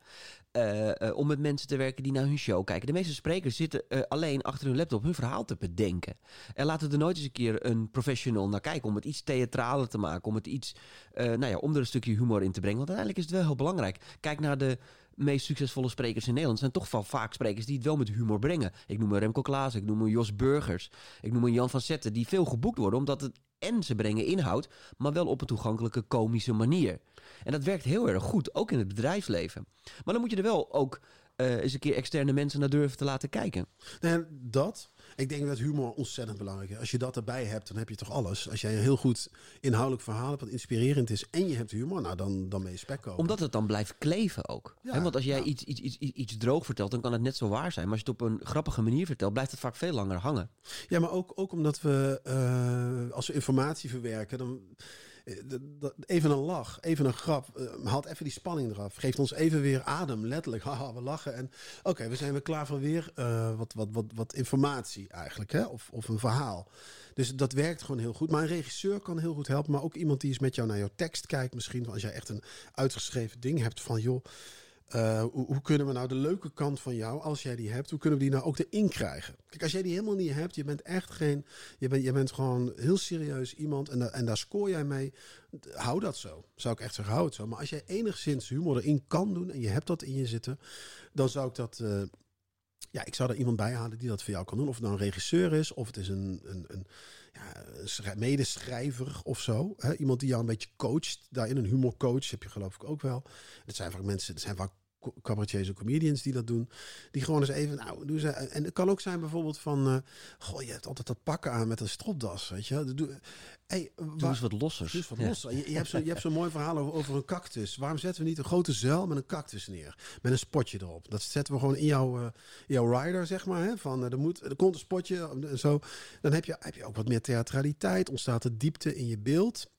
Uh, uh, om met mensen te werken die naar hun show kijken. De meeste sprekers zitten uh, alleen achter hun laptop hun verhaal te bedenken. En laten er nooit eens een keer een professional naar kijken. Om het iets theatraler te maken. Om het iets, nou ja, om er een stukje humor in te brengen. Want uiteindelijk is het wel heel belangrijk. Kijk naar de meest succesvolle sprekers in Nederland. Zijn toch wel vaak sprekers die het wel met humor brengen. Ik noem een Remco Klaas, ik noem een Jos Burgers. Ik noem een Jan van Zetten. Die veel geboekt worden omdat het en ze brengen inhoud, maar wel op een toegankelijke komische manier. En dat werkt heel erg goed, ook in het bedrijfsleven. Maar dan moet je er wel ook uh, eens een keer externe mensen naar durven te laten kijken. Nee, dat. Ik denk dat humor ontzettend belangrijk is. Als je dat erbij hebt, dan heb je toch alles. Als jij een heel goed inhoudelijk verhaal hebt, wat inspirerend is, en je hebt humor, nou dan, dan ben je spek kopen. Omdat het dan blijft kleven ook. Ja, want als jij ja. iets, iets, iets, iets droog vertelt, dan kan het net zo waar zijn. Maar als je het op een grappige manier vertelt, blijft het vaak veel langer hangen. Ja, maar ook, ook omdat we, uh, als we informatie verwerken, dan even een lach, even een grap, uh, haalt even die spanning eraf. Geeft ons even weer adem, letterlijk. Haha, we lachen. En oké, we zijn weer klaar voor weer uh, wat, wat, wat, wat informatie eigenlijk. Hè? Of, of een verhaal. Dus dat werkt gewoon heel goed. Maar een regisseur kan heel goed helpen. Maar ook iemand die eens met jou naar jouw tekst kijkt. Misschien als jij echt een uitgeschreven ding hebt van... joh, uh, hoe, kunnen we nou de leuke kant van jou, als jij die hebt, hoe kunnen we die nou ook erin krijgen? Kijk, als jij die helemaal niet hebt, je bent echt geen, je bent, je bent gewoon heel serieus iemand en, en daar scoor jij mee, hou dat zo. Zou ik echt zeggen, hou het zo. Maar als jij enigszins humor erin kan doen en je hebt dat in je zitten, dan zou ik dat, uh, ja, ik zou er iemand bij halen die dat voor jou kan doen. Of het nou een regisseur is, of het is een, een, een ja, een medeschrijver of zo. Iemand die jou een beetje coacht. Daarin een humorcoach heb je geloof ik ook wel. Dat zijn vaak mensen, dat zijn vaak cabaretiers en comedians die dat doen. Die gewoon eens even, nou, doen ze. En het kan ook zijn bijvoorbeeld van, uh, goh, je hebt altijd dat pakken aan met een stropdas, weet je. Doe, hey, Doe eens wat losser. Dus wat losser. Je, je, hebt zo, je hebt zo'n mooi verhaal over, over, een cactus. Waarom zetten we niet een grote zuil met een cactus neer? Met een spotje erop. Dat zetten we gewoon in jouw, uh, jouw rider, zeg maar. Hè? Van, uh, er, moet, er komt een spotje en zo. Dan heb je, heb je ook wat meer theatraliteit. Ontstaat er diepte in je beeld.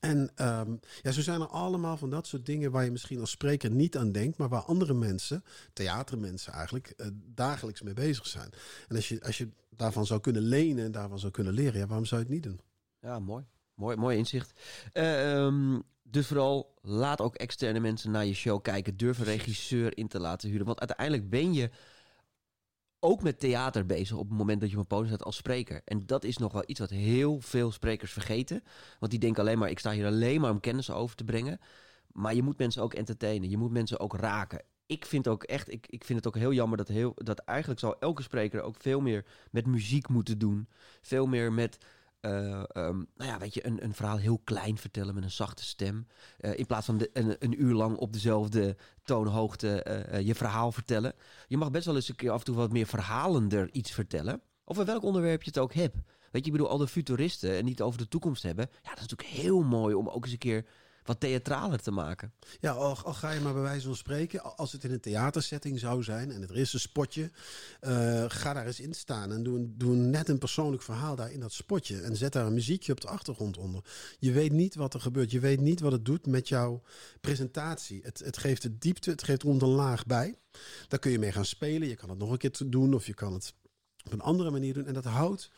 En um, ja, zo zijn er allemaal van dat soort dingen waar je misschien als spreker niet aan denkt, maar waar andere mensen, theatermensen eigenlijk, uh, dagelijks mee bezig zijn. En als je, als je daarvan zou kunnen lenen en daarvan zou kunnen leren, ja, waarom zou je het niet doen? Ja, mooi. Mooi, mooi inzicht. Uh, um, dus vooral laat ook externe mensen naar je show kijken. Durf een regisseur in te laten huren. Want uiteindelijk ben je ook met theater bezig op het moment dat je op een podium staat als spreker. En dat is nog wel iets wat heel veel sprekers vergeten. Want die denken alleen maar, ik sta hier alleen maar om kennis over te brengen. Maar je moet mensen ook entertainen. Je moet mensen ook raken. Ik vind ook echt, ik, ik vind het ook heel jammer dat, heel, dat eigenlijk zou elke spreker ook veel meer met muziek moeten doen. Veel meer met uh, um, nou ja, weet je, een, een verhaal heel klein vertellen met een zachte stem. Uh, in plaats van een, een, uur lang op dezelfde toonhoogte uh, je verhaal vertellen. Je mag best wel eens een keer af en toe wat meer verhalender iets vertellen. Over welk onderwerp je het ook hebt. Weet je, ik bedoel, al de futuristen en niet over de toekomst hebben. Ja, dat is natuurlijk heel mooi om ook eens een keer wat theatraler te maken. Ja, al, ga je maar bij wijze van spreken, als het in een theatersetting zou zijn en er is een spotje, uh, ga daar eens in staan en doe, doe net een persoonlijk verhaal daar in dat spotje en zet daar een muziekje op de achtergrond onder. Je weet niet wat er gebeurt, je weet niet wat het doet met jouw presentatie. Het, het geeft de diepte, het geeft rond een laag bij. Daar kun je mee gaan spelen, je kan het nog een keer doen of je kan het op een andere manier doen en dat houdt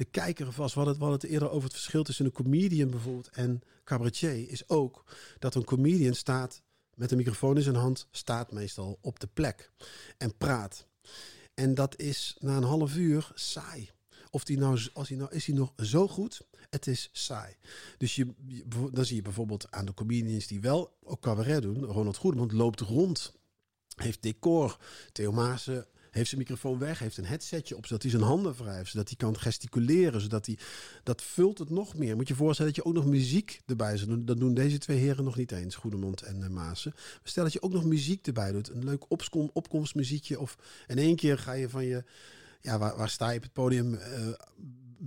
de kijker vast. Wat het, wat het eerder over het verschil tussen een comedian bijvoorbeeld en cabaretier is ook dat een comedian staat met een microfoon in zijn hand, staat meestal op de plek en praat. En dat is na een half uur saai. Of die nou, als hij nou, is hij nog zo goed? Het is saai. Dus je, dan zie je bijvoorbeeld aan de comedians die wel ook cabaret doen. Ronald Goedemond loopt rond, heeft decor. Theo Maassen heeft zijn microfoon weg, heeft een headsetje op, zodat hij zijn handen wrijft, zodat hij kan gesticuleren, zodat hij, dat vult het nog meer. Moet je voorstellen dat je ook nog muziek erbij zou doen. Dat doen deze twee heren nog niet eens, Goedemond en uh, Maassen. Stel dat je ook nog muziek erbij doet, een leuk opkom, opkomstmuziekje of in één keer ga je van je, ja, waar, waar sta je op het podium? Uh,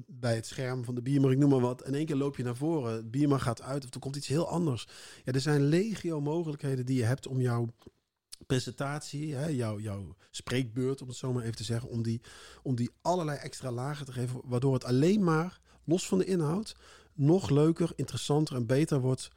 bij het scherm van de bierman, ik noem maar wat. In één keer loop je naar voren, het bierman gaat uit of er komt iets heel anders. Ja, er zijn legio mogelijkheden die je hebt om jouw presentatie, hè, jouw, jouw spreekbeurt, om het zo maar even te zeggen, om die, om die allerlei extra lagen te geven, waardoor het alleen maar, los van de inhoud, nog leuker, interessanter en beter wordt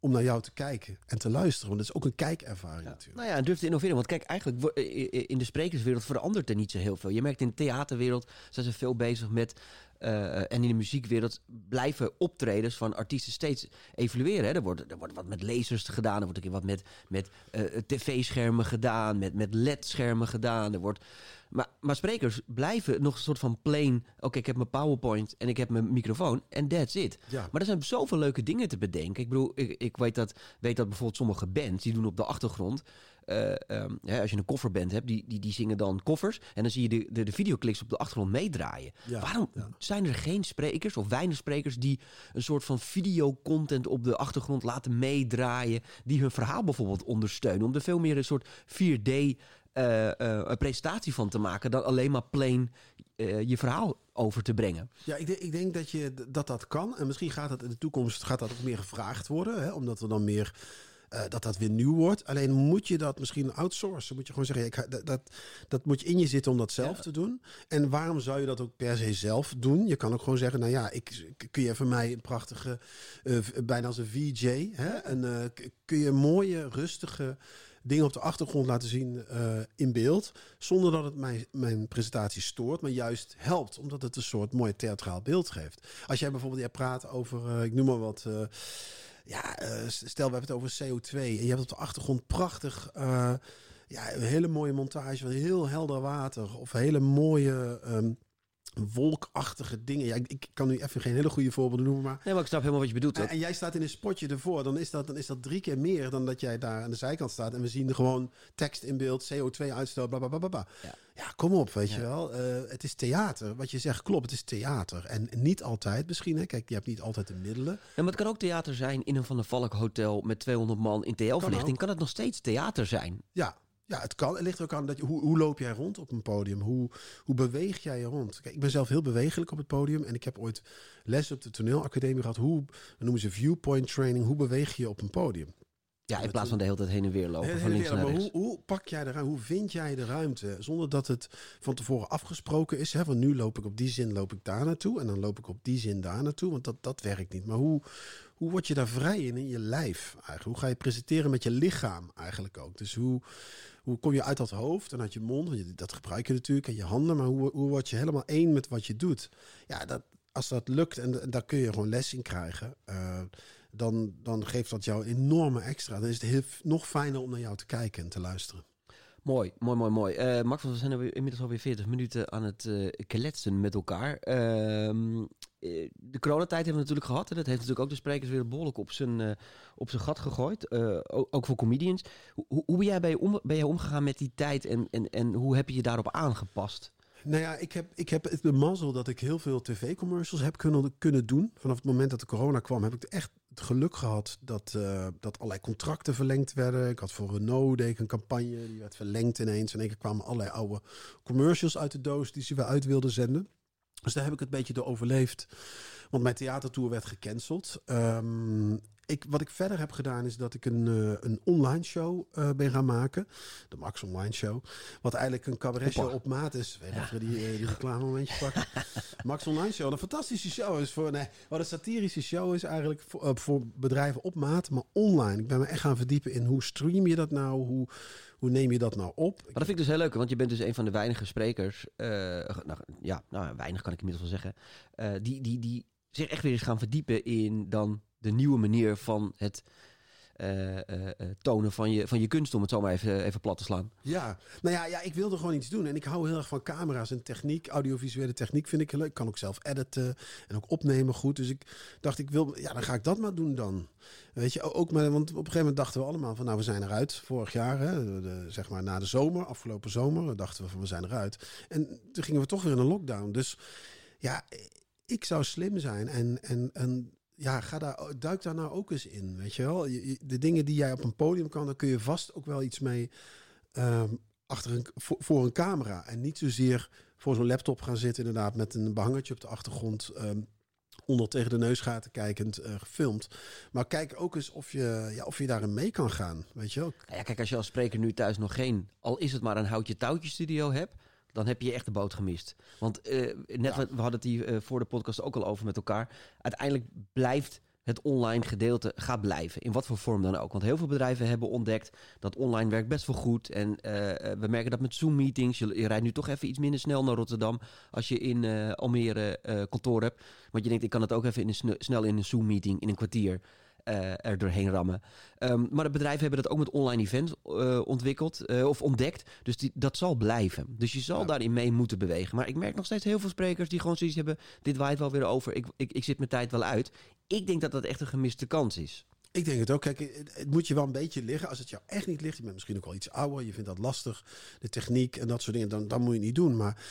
om naar jou te kijken en te luisteren. Want dat is ook een kijkervaring ja. natuurlijk. Nou ja, en durf te innoveren. Want kijk, eigenlijk in de sprekerswereld verandert er niet zo heel veel. Je merkt in de theaterwereld zijn ze veel bezig met uh, en in de muziekwereld blijven optredens van artiesten steeds evolueren. Hè. Er, wordt, er wordt wat met lasers gedaan, er wordt een keer wat met, met uh, tv-schermen gedaan, met, met LED-schermen gedaan. Er wordt, maar, maar sprekers blijven nog een soort van plain. Oké, ik heb mijn PowerPoint en ik heb mijn microfoon en that's it. Ja. Maar er zijn zoveel leuke dingen te bedenken. Ik bedoel, ik, ik weet, dat, weet dat bijvoorbeeld sommige bands die doen op de achtergrond. Um, hè, als je een kofferband hebt, die, die, die zingen dan koffers. En dan zie je de, de, de videoclips op de achtergrond meedraaien. Ja, Waarom ja. zijn er geen sprekers of weinig sprekers die een soort van videocontent op de achtergrond laten meedraaien? Die hun verhaal bijvoorbeeld ondersteunen. Om er veel meer een soort 4D uh, uh, presentatie van te maken dan alleen maar plain uh, je verhaal over te brengen. Ja, ik, denk, ik denk dat, je, dat dat kan. En misschien gaat dat in de toekomst gaat dat ook meer gevraagd worden. Hè, omdat er dan meer uh, dat dat weer nieuw wordt. Alleen moet je dat misschien outsourcen. Moet je gewoon zeggen, ik, dat, dat, dat moet je in je zitten om dat zelf ja. te doen. En waarom zou je dat ook per se zelf doen? Je kan ook gewoon zeggen, nou ja, ik, kun je voor mij een prachtige, uh, bijna als een VJ. Hè? En uh, kun je mooie, rustige dingen op de achtergrond laten zien uh, in beeld. Zonder dat het mijn, mijn presentatie stoort, maar juist helpt. Omdat het een soort mooi theatraal beeld geeft. Als jij bijvoorbeeld jij praat over, uh, ik noem maar wat. Uh, ja, stel we hebben het over CO2 en je hebt op de achtergrond prachtig. ja, een hele mooie montage van heel helder water. Of hele mooie. Um, wolkachtige dingen. Ja, ik, ik, kan nu even geen hele goede voorbeelden noemen, maar... Nee, maar ik snap helemaal wat je bedoelt. En, en jij staat in een spotje ervoor, dan is, dat, dan is dat drie keer meer dan dat jij daar aan de zijkant staat. En we zien er gewoon tekst in beeld, CO2-uitstoot, bla, bla, bla, bla. Ja. ja, kom op, weet ja. je wel. Uh, het is theater. Wat je zegt klopt, het is theater. En niet altijd misschien, hè. Kijk, je hebt niet altijd de middelen. Ja, maar het kan ook theater zijn in een Van der Valk hotel met 200 man in TL-verlichting. Kan, kan het nog steeds theater zijn? Ja, ja, het kan. Het ligt ook aan dat je, hoe, hoe loop jij rond op een podium? Hoe, hoe beweeg jij je rond? Kijk, ik ben zelf heel bewegelijk op het podium. En ik heb ooit les op de toneelacademie gehad. Hoe noemen ze viewpoint training? Hoe beweeg je op een podium? Ja, in plaats van de hele tijd heen en weer lopen. Van links weer, naar maar rechts. hoe, hoe pak jij de ruimte? Hoe vind jij de ruimte? Zonder dat het van tevoren afgesproken is. Hè? Want nu loop ik op die zin loop ik daar naartoe. En dan loop ik op die zin daar naartoe. Want dat, dat werkt niet. Maar hoe, hoe word je daar vrij in, in je lijf eigenlijk? Hoe ga je presenteren met je lichaam eigenlijk ook? Dus hoe, hoe kom je uit dat hoofd en uit je mond? Want dat gebruik je natuurlijk en je handen. Maar hoe, hoe word je helemaal één met wat je doet? Ja, dat, als dat lukt en, daar kun je gewoon les in krijgen. Uh, dan, dan geeft dat jou enorme extra. Dan is het heel, nog fijner om naar jou te kijken en te luisteren. Mooi, mooi, mooi, mooi. Uh, Max, we zijn inmiddels alweer 40 minuten aan het uh, kletsen met elkaar. Uh, de coronatijd hebben we natuurlijk gehad. En dat heeft natuurlijk ook de sprekers weer behoorlijk op zijn, uh, op zijn gat gegooid. Uh, ook, voor comedians. Hoe, hoe ben, jij om, ben jij omgegaan met die tijd en, en, en hoe heb je je daarop aangepast? Nou ja, ik heb, ik heb de mazzel dat ik heel veel tv-commercials heb kunnen, kunnen doen. Vanaf het moment dat de corona kwam, heb ik echt het geluk gehad dat, dat allerlei contracten verlengd werden. Ik had voor Renault deed ik een campagne, die werd verlengd ineens. En in één keer kwamen allerlei oude commercials uit de doos die ze weer uit wilden zenden. Dus daar heb ik het een beetje door overleefd. Want mijn theatertour werd gecanceld. Um, ik, wat ik verder heb gedaan is dat ik een, uh, een online show uh, ben gaan maken. De Max Online Show. Wat eigenlijk een cabaret show op maat is. Weet ja. we die, uh, die reclame momentje pakken. Max Online Show. Een fantastische show is voor... Nee, wat een satirische show is eigenlijk voor, voor bedrijven op maat. Maar online. Ik ben me echt gaan verdiepen in hoe stream je dat nou? Hoe, hoe neem je dat nou op? Maar dat vind ik dus heel leuk, want je bent dus een van de weinige sprekers. Nou, ja, nou, weinig kan ik inmiddels wel zeggen. Die, die, die zich echt weer eens gaan verdiepen in dan de nieuwe manier van het eh, eh, eh, tonen van je, van je kunst, om het zo maar even, even plat te slaan. Ja, nou ja, ja, ik wilde gewoon iets doen. En ik hou heel erg van camera's en techniek. Audiovisuele techniek vind ik heel leuk. Ik kan ook zelf editen en ook opnemen goed. Dus ik dacht, ik wil, ja, dan ga ik dat maar doen dan. Weet je, ook maar, want op een gegeven moment dachten we allemaal van, nou, we zijn eruit. Vorig jaar, hè, zeg maar na de zomer, afgelopen zomer, dachten we van, we zijn eruit. En toen gingen we toch weer in een lockdown. Dus ja, ik zou slim zijn en, en, en ja, ga daar, duik daar nou ook eens in. Weet je wel, de dingen die jij op een podium kan, daar kun je vast ook wel iets mee ehm, achter een, voor, een camera. En niet zozeer voor zo'n laptop gaan zitten, inderdaad, met een behangertje op de achtergrond. Ehm, onder tegen de neusgaten kijkend uh, gefilmd. Maar kijk ook eens of je, ja, of je daarin mee kan gaan. Weet je ook. Ja, kijk, als je als spreker nu thuis nog geen, al is het maar een houtje touwtje studio hebt, dan heb je echt de boot gemist. Want uh, net, we hadden het hier uh, voor de podcast ook al over met elkaar. Uiteindelijk blijft het online gedeelte gaat blijven. In wat voor vorm dan ook. Want heel veel bedrijven hebben ontdekt dat online werkt best wel goed. En uh, we merken dat met Zoom-meetings. Je, je, rijdt nu toch even iets minder snel naar Rotterdam. Als je in uh, Almere uh, kantoor hebt. Want je denkt, ik kan het ook even in een snel in een Zoom-meeting in een kwartier uh, er doorheen rammen. Um, maar de bedrijven hebben dat ook met online events uh, ontwikkeld uh, of ontdekt. Dus die, dat zal blijven. Dus je zal ja. daarin mee moeten bewegen. Maar ik merk nog steeds heel veel sprekers die gewoon zoiets hebben. Dit waait wel weer over. Ik, ik, ik zit mijn tijd wel uit. Ik denk dat dat echt een gemiste kans is. Ik denk het ook. Kijk, het moet je wel een beetje liggen. Als het jou echt niet ligt, je bent misschien ook al iets ouder, je vindt dat lastig, de techniek en dat soort dingen, dan, dan moet je niet doen. Maar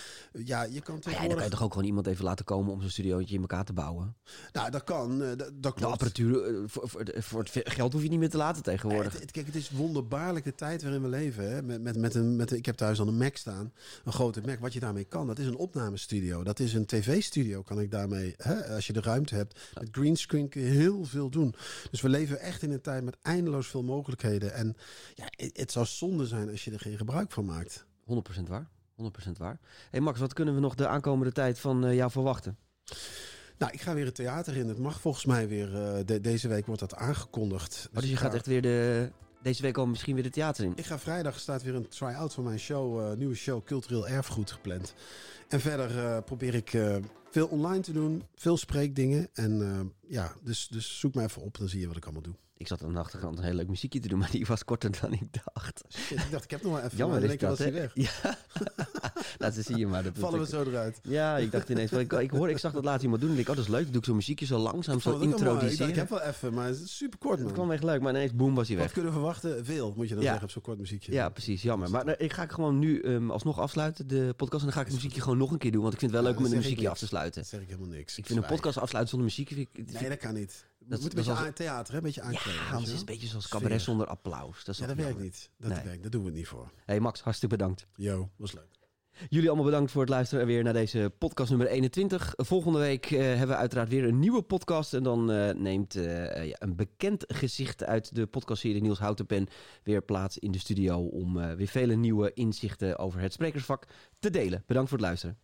ja, je kan tegenwoordig... Ja, dan kan je toch ook gewoon iemand even laten komen om zo'n studiootje in elkaar te bouwen? Nou, dat kan. Dat, dat klopt. De apparatuur, voor, voor, voor, het geld hoef je niet meer te laten tegenwoordig. Ja, het, kijk, het is wonderbaarlijk de tijd waarin we leven. Hè? Met, met, met een, met een, ik heb thuis dan een Mac staan, een grote Mac. Wat je daarmee kan, dat is een opnamestudio. Dat is een tv-studio, kan ik daarmee. Hè? Als je de ruimte hebt, met greenscreen kun je heel veel doen. Dus we leven echt in een tijd met eindeloos veel mogelijkheden. En ja, het, zou zonde zijn als je er geen gebruik van maakt. 100% waar. 100% waar. hey Max, wat kunnen we nog de aankomende tijd van uh, jou verwachten? Nou, ik ga weer het theater in. Het mag volgens mij weer. Uh, de, deze week wordt dat aangekondigd. Oh, dus je gaat ga... echt weer de. Deze week al misschien weer de theater in. Ik ga vrijdag staat weer een try-out van mijn show, uh, nieuwe show Cultureel Erfgoed gepland. En verder uh, probeer ik uh, veel online te doen, veel spreekdingen. En ja, dus, dus zoek me even op, dan zie je wat ik allemaal doe. Ik zat aan de achterkant een heel leuk muziekje te doen, maar die was korter dan ik dacht. Shit, ik dacht, ik heb nog wel even. Jammer is dat, hij weg. Ja. Laten zie je maar. Dat Vallen we zo eruit. Ja, ik dacht ineens, ik, ik, hoor, ik zag dat later iemand doen. En ik, oh, dat is leuk. Doe ik zo'n muziekje zo langzaam, zo introduceren. Ik, dacht, ik heb wel even, maar het is super kort, man. Het kwam echt leuk, maar ineens boem was hij weg. Wat kunnen we verwachten? Veel, moet je dan ja. zeggen, op zo'n kort muziekje. Ja, precies. Jammer. Maar nou, ik ga gewoon nu um, alsnog afsluiten, de podcast. En dan ga ik het muziekje gewoon nog een keer doen. Want ik vind het wel leuk om met een muziekje af te sluiten. Dat zeg ik helemaal niks. Ik vind een podcast afsluiten zonder muziek... Nee, dat kan niet. Dat moet een beetje aan theater, hè? een beetje aankleden. Ja, anders is het een beetje zoals cabaret zonder applaus. Dat, ja, dat werkt niet. Dat nee. werkt. Daar doen we het niet voor. Hey Max, hartstikke bedankt. Yo, was leuk. Jullie allemaal bedankt voor het luisteren weer naar deze podcast nummer 21. Volgende week uh, hebben we uiteraard weer een nieuwe podcast. En dan uh, neemt uh, ja, een bekend gezicht uit de podcastserie Niels Houtenpen weer plaats in de studio om weer vele nieuwe inzichten over het sprekersvak te delen. Bedankt voor het luisteren.